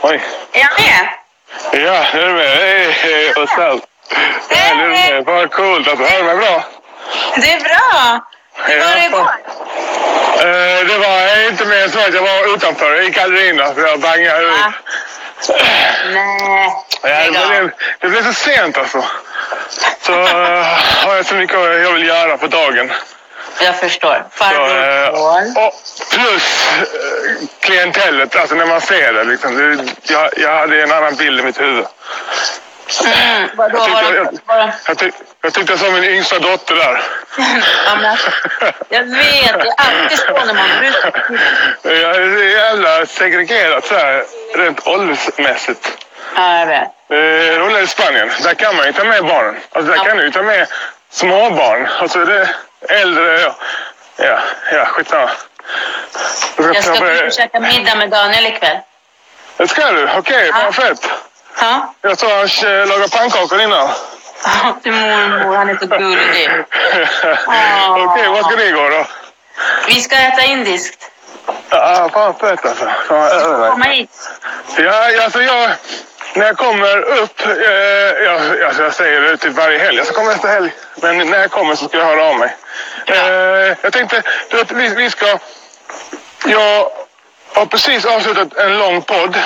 Oj. Är jag med? Ja, nu är du med. Hej, hej, what's up? Ja, nu är du med. Vad coolt. Hör du mig bra? Det är bra. Hur var det igår? Eh, det var inte mer än så att jag var utanför. Jag gick aldrig in för jag bangade ut. Ja. Nej. Ja, det, det blev så sent alltså. Så uh, har jag så mycket jag vill göra på dagen. Jag förstår. Så, eh, Farbror. och plus eh, klientellet, alltså när man ser det. Liksom, det jag, jag hade en annan bild i mitt huvud. Mm? Jag tyckte, det, var det, jag, tyck, jag tyckte jag såg min yngsta dotter där. jag vet, det är alltid så när man brukar Jag är så jävla segregerat så här, rent åldersmässigt. Ja, jag vet. Eh, roligare i Spanien. Där kan man ju ta med barnen. Alltså, där Ja. kan du ta med småbarn. Alltså det är äldre. Ja, ja, ja skitsamma. Jag ska börja- försöka middag med Daniel ikväll. Det ska du? Okej, Ja. vad fett. Ja. Jag såg han eh, laga pannkakor innan. Till mormor, han är så gullig. Okej, vad ska ni gå då? Vi ska äta indiskt. Ja, fan fett alltså. Fan. Komma hit. Ja, alltså jag... När jag kommer upp, eh, jag, alltså jag säger det typ varje helg, jag ska komma nästa helg. Men när jag kommer så ska jag höra av mig. Ja. Eh, jag tänkte, du vet, vi, vi ska... Jag har precis avslutat en lång podd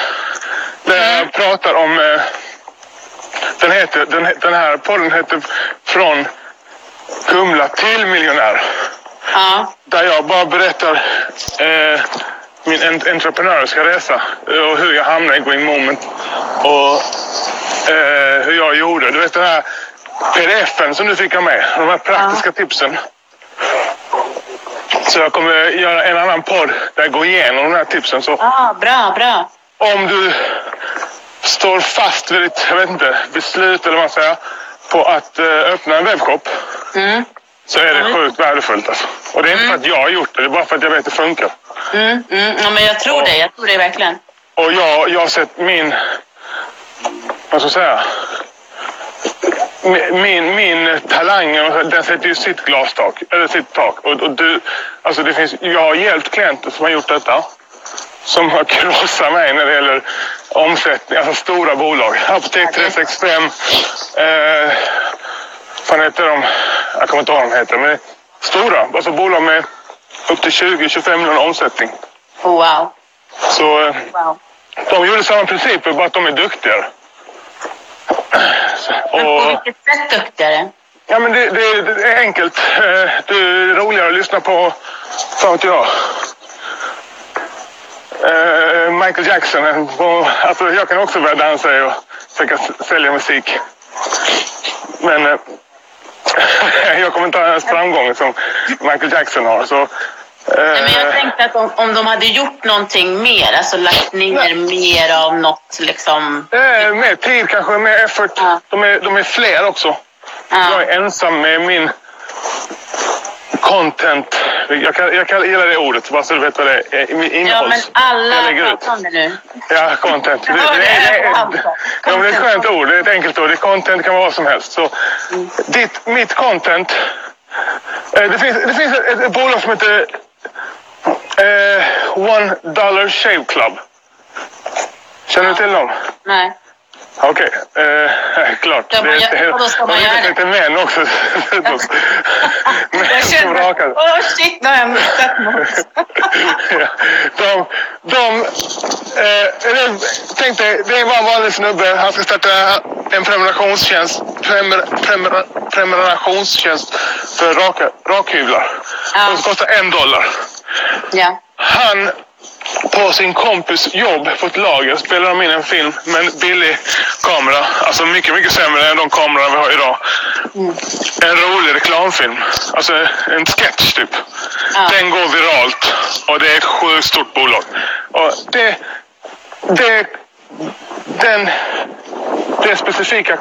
där Mm. jag pratar om... Eh, den, heter, den, den här podden heter Från Kumla till miljonär Ja. där jag bara berättar eh, min en- entreprenöriska resa eh, och hur jag hamnade i Green Moment och eh, hur jag gjorde. Du vet den här pdf-en som du fick ha med, de här praktiska tipsen. Så jag kommer göra en annan podd där jag går igenom de här tipsen. Så Ah, bra, bra. om du står fast vid ditt, jag vet inte, beslut eller vad man säger, på att eh, öppna en webbshop Mm. Så är det sjukt värdefullt. Alltså. Och det är inte för att jag har gjort det, det är bara för att jag vet att det funkar. Mm, mm. Ja, men jag tror det. Jag tror det verkligen. Och jag, jag har sett min... Vad ska jag säga? Min, min, min talang, den sätter ju sitt glastak, eller sitt tak. Och, och du, alltså det finns, jag har hjälpt klienter som har gjort detta. Som har krossat mig när det gäller omsättning, alltså stora bolag. Apotek 365. Eh, vad heter de? Jag kommer inte ihåg vad de heter. Men stora, alltså bolag med upp till 20-25 miljoner omsättning. Wow. Så eh, wow. de gjorde samma principer, bara att de är duktigare. Men på vilket sätt duktigare? ja, men det, det, det är enkelt. Eh, Det är roligare att lyssna på, fan vet jag. Eh, Michael Jackson. Och, alltså, jag kan också börja dansa och försöka sälja musik. Men jag kommer inte ha ens framgång som Michael Jackson har. Så, Nej, men jag eh, tänkte att om, om de hade gjort någonting mer, alltså lagt ner mer av något liksom... Eh, mer tid kanske, mer effort. Ja. De, är, de är fler också. Ja. Jag är ensam med min content. Jag, kan, jag kan gilla det ordet, bara så du vet vad det är. Eh, min Ja, Innehålls. men alla pratar om det nu. Ja, content. Det, det, det, det ja, det är ett skönt ord. Det är ett enkelt ord. Det är content kan vara vad som helst. Så, ditt, mitt content. Eh, det, finns, det finns ett, ett bolag som heter eh, One Dollar Shave Club. Känner du till dem? Nej. Okej, eh, klart. Ja, men jag- och då ska man göra det. lite män också. Män som rakar. åh shit, nu har jag missat något. Ja, de, de, eh, eller, tänk dig, det var en vanlig snubbe. Han ska starta en prenumerationstjänst, prenumer, prenumer, prenumerationstjänst för raka, rakhyvlar. Ja. De kostar en dollar. Ja. Han på sin kompis jobb på ett lager spelar de in en film med en billig kamera. Alltså mycket, mycket sämre än de kameror vi har idag. En rolig reklamfilm. Alltså en sketch typ. Ja. Den går viralt och det är ett sjukt stort bolag. Och det, det, den, det specifika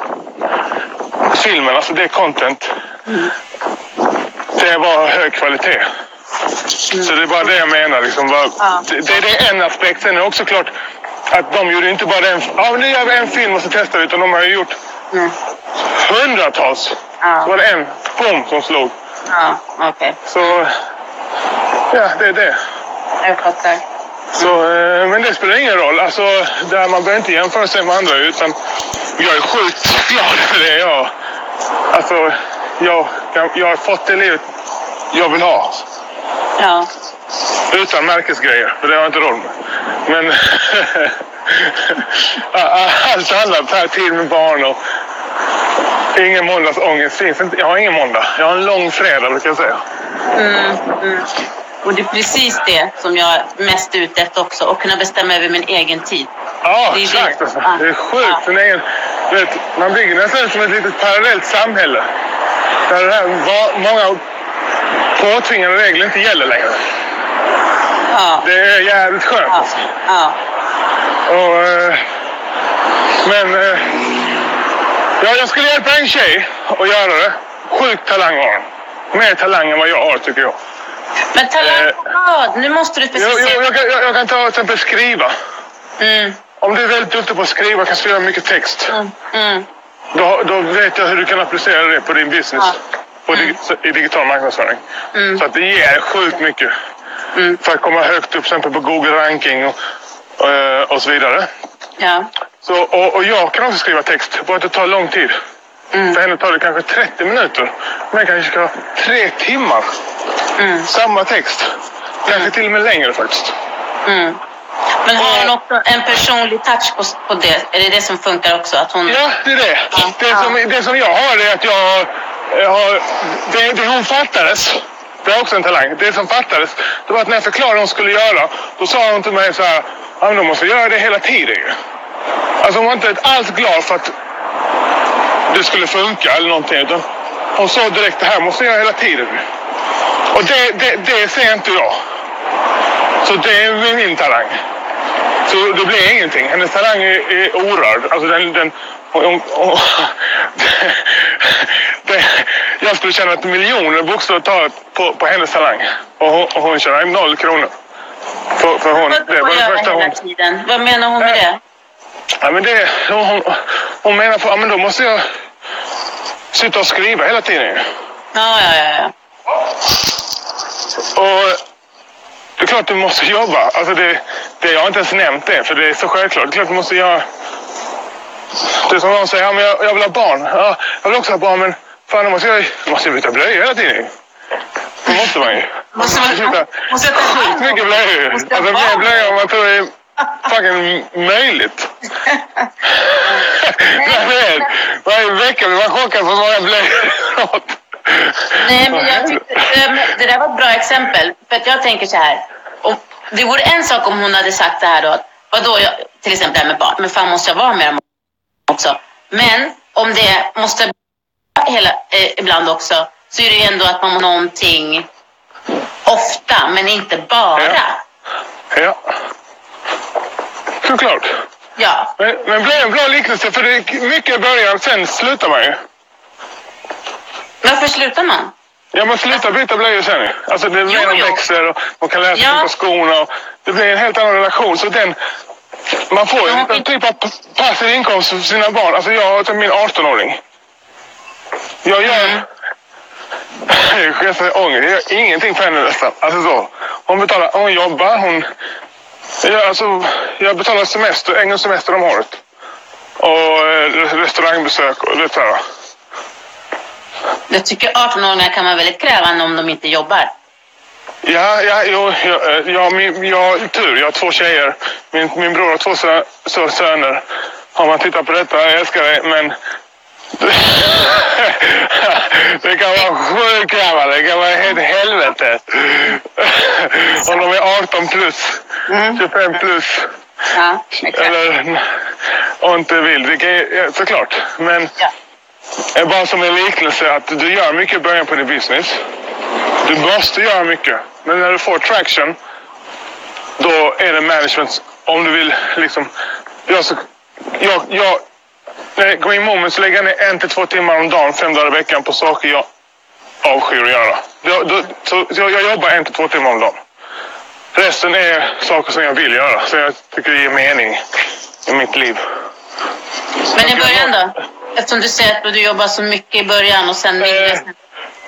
filmen, alltså det content. Det var hög kvalitet. Så det är bara det jag menar. Liksom, bara, Ja. det, det det är en aspekt. Sen är det också klart att de gjorde inte bara en, ja, nu gör vi en film och så testar vi. Utan de har ju gjort Mm. hundratals. Ja. Så var det en, boom, som slog. Ja, okej. Så ja, det är det. Jag fattar. Så, eh, men det spelar ingen roll. Alltså, där man behöver inte jämföra sig med andra. Utan jag är sjukt glad för det jag... Alltså, jag, jag, jag har fått det livet jag vill ha. Ja. Utan märkesgrejer, för det har jag inte råd med. Men allt annat här, tid med barn och ingen måndagsångest finns inte. Jag har ingen måndag. Jag har en lång fredag brukar jag säga. Mm, mm. Och det är precis det som jag är mest ute efter också. Att kunna bestämma över min egen tid. Ja, Det är det. exakt. Alltså. Det är sjukt. Ja. Sin egen, vet, man bygger nästan som ett litet parallellt samhälle. Där det här, många påtvingade regler inte gäller längre. Ja. Det är jävligt skönt. Ja. Alltså. ja. Och, eh, men eh, ja, jag skulle hjälpa en tjej att göra det. Sjukt talang har hon. Mer talang än vad jag har tycker jag. Men talang Eh. vad? Nu måste du Jag, jag, specificera. jag, kan, jag, jag kan ta till exempel skriva. Mm, Om du är väldigt duktig på att skriva kan skriva mycket text. mm, mm. Då, då vet jag hur du kan applicera det på din business. Ja. På dig, I digital marknadsföring. Mm. Så att det ger sjukt mycket. Mm. För att komma högt upp till exempel på Google ranking och, eh, och så vidare. Ja. Så, och, och jag kan också skriva text, bara att det tar lång tid. Mm. För henne tar det kanske 30 minuter. Men kanske ska ha tre timmar. Mm. Samma text. Kanske till och med längre faktiskt. Mm. Men har hon också en personlig touch på, på det? Är det det som funkar också? Att hon... Ja, det är det. Ja. Det som, det som jag har är att jag Ja. Det, det hon fattades, det är också en talang. Det som fattades, det var att när jag förklarade vad hon skulle göra, då sa hon till mig så här, ja men då måste jag göra det hela tiden ju. Alltså hon var inte alls glad för att det skulle funka eller någonting. Utan hon sa direkt, det här måste jag göra hela tiden. Och det, det, det ser inte jag. Så det är min talang. Så det blir ingenting. Hennes talang är, är orörd. Alltså den, den, hon, hon, hon, jag skulle tjäna ett miljoner bokstavligt på, på hennes talang. Och hon, och hon tjänar noll kronor. För, för hon, det var det första hon... tiden? Vad menar hon med det? Ja, men det, hon, hon, hon menar på, ja men då måste jag sitta och skriva hela tiden. ja, ja. ja. Och det är klart du måste jobba. Alltså det, det, jag har inte ens nämnt det, för det är så självklart. Det är klart du måste göra... Det är som någon säger, ja, men jag, jag vill ha barn. Ja, jag vill också ha barn, men fan, då måste jag, måste jag byta blöjor hela tiden. Det måste man ju. Måste man- byta sjukt mycket blöjor. Alltså mer blöjor än man tror är fucking möjligt. Vet. Varje vecka blir man chockad hur många blöjor. Nej, men jag tyckte, det, det där var ett bra exempel. För att jag tänker så här. Om, det vore en sak om hon hade sagt det här då. Vadå, jag, till exempel det här med barn. Men fan måste jag vara med dem också? Men om det måste hela, eh, ibland också så är det ju ändå att man har någonting ofta, men inte bara. Ja. Ja. Såklart. Ja. Men, men det blir en bra liknelse för det är mycket i början, sen slutar man ju. Varför slutar man? Ja, man slutar byta blöjor sen. Alltså det blir en växer och man kan läsa Ja. på skorna. Och det blir en helt annan relation. Så den, man får ju en typ av passiv inkomst för sina barn. Alltså jag har min 18-åring. Jag gör... Mm. Jag säger ångest. Jag gör ingenting för henne nästan. Alltså så. Hon betalar, hon jobbar, hon... Jag, alltså, jag betalar semester, en gång semester om året. Och eh, restaurangbesök och det där. Jag tycker 18-åringar kan vara väldigt krävande om de inte jobbar. Ja, ja, jo, jag, eh, jag, min, jag har tur. Jag har två tjejer. Min, min bror har två sö, sö, söner. Om man tittar på detta, jag älskar dig, men... det kan vara sjukt krävande. Det kan vara helt helvete. Om de är 18 plus, 25 plus. Ja. Eller och inte vill. Det kan, såklart. Men Ja. bara som en liknelse att du gör mycket i början på din business. Du måste göra mycket. Men när du får traction, då är det management. Om du vill liksom... Jag, jag, när jag går in i moment så lägger jag ner en till två timmar om dagen, fem dagar i veckan på saker jag avskyr att göra. Då, då, så, så jag jobbar en till två timmar om dagen. Resten är saker som jag vill göra, så jag tycker det ger mening i mitt liv. Men i början då? Eftersom du säger att du jobbar så mycket i början och sen mindre Eh.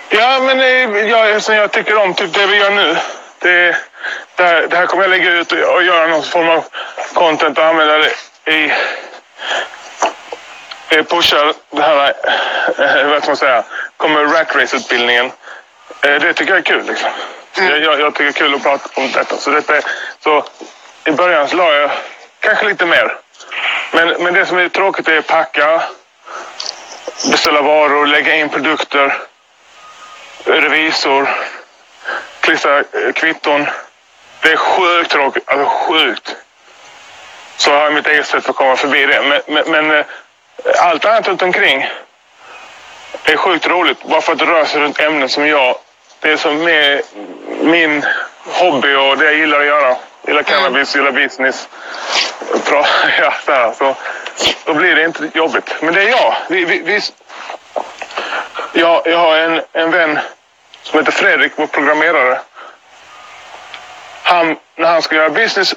Ja, men eh, jag, som jag tycker om typ det vi gör nu. Det, det här, det här kommer jag lägga ut och, och göra någon form av content och använda det i... i pusha det här, eh, vad ska man säga, kommer rack race-utbildningen. Eh, det tycker jag är kul liksom. Så jag, jag, tycker det är kul att prata om detta. Så, detta så i början så la jag kanske lite mer. Men, men det som är tråkigt är att packa, beställa varor, lägga in produkter, revisor, klistra eh, kvitton. Det är sjukt tråkigt. Alltså sjukt. Så har jag mitt eget sätt för att komma förbi det. Men, men, men allt annat runt omkring är sjukt roligt. Bara för att det rör sig runt ämnen som jag... Det är som med min hobby och det jag gillar att göra. Gillar cannabis, gillar business. Bra, ja, så, så då blir det inte jobbigt. Men det är jag. Vi, vi, vi, jag, jag har en, en vän som heter Fredrik, vår programmerare. Han, när han ska göra business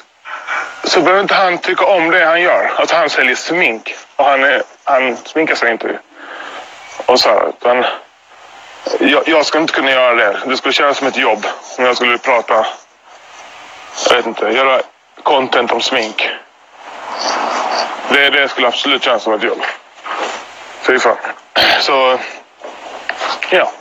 så behöver inte han tycka om det han gör. Alltså han säljer smink och han, är, han sminkar sig inte. Och så, utan jag, jag skulle inte kunna göra det. Det skulle kännas som ett jobb om jag skulle prata, jag vet inte, göra content om smink. Det, det skulle absolut kännas som ett jobb. Fy fan. Så, ja.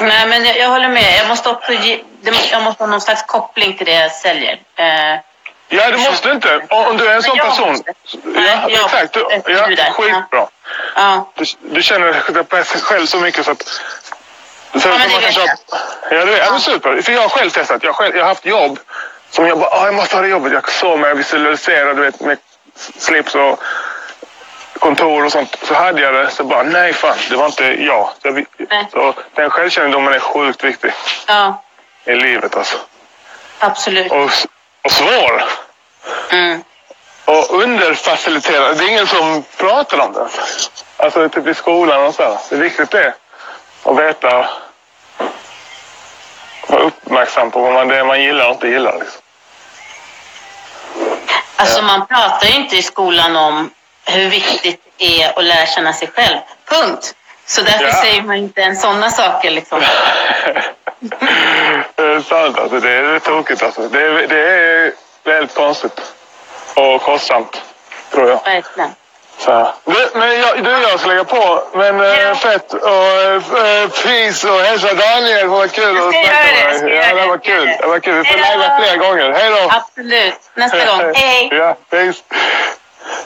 Nej, men jag, jag håller med. Jag måste också ge, jag måste ha någon slags koppling till det jag säljer. Eh, Ja, du måste inte. Om du är en sån jag person. måste. Ja, Nej, jag exakt. Du, ja, skitbra. ja. Du, du känner dig själv så mycket så att... Så men att det vet köpa- Ja, det är ja. men super. För jag har själv testat. Jag, själv, jag har haft jobb som jag bara, ah, jag måste ha det jobbet. Jag såg mig, jag visualiserade du vet, med slips och kontor och sånt. Så hade jag det, så bara, nej fan, det var inte jag. Så, jag, så den självkännedomen är sjukt viktig ja, i livet alltså. absolut. Och, och svår. Mm. Och underfaciliterad. Det är ingen som pratar om det. Alltså typ i skolan och så. Det är viktigt det. Att veta. Vara uppmärksam på vad man, det man gillar och inte gillar. Liksom. Alltså man pratar ju inte i skolan om hur viktigt det är att lära känna sig själv. Punkt. Så därför Ja. säger man inte ens sådana saker liksom. det är sant alltså. Det är tokigt alltså. Det är, det är väldigt konstigt. Och kostsamt. Tror jag. Verkligen. Så. Du, men jag, du jag ska lägga på. Men Ja. äh, fett och äh, peace och hälsa Daniel. Vad kul Jag att snacka det, med dig. Ja, det det, var kul. det. Det var kul. Vi får live fler gånger. Hej då! Absolut. Nästa gång. Hej! Ja, peace.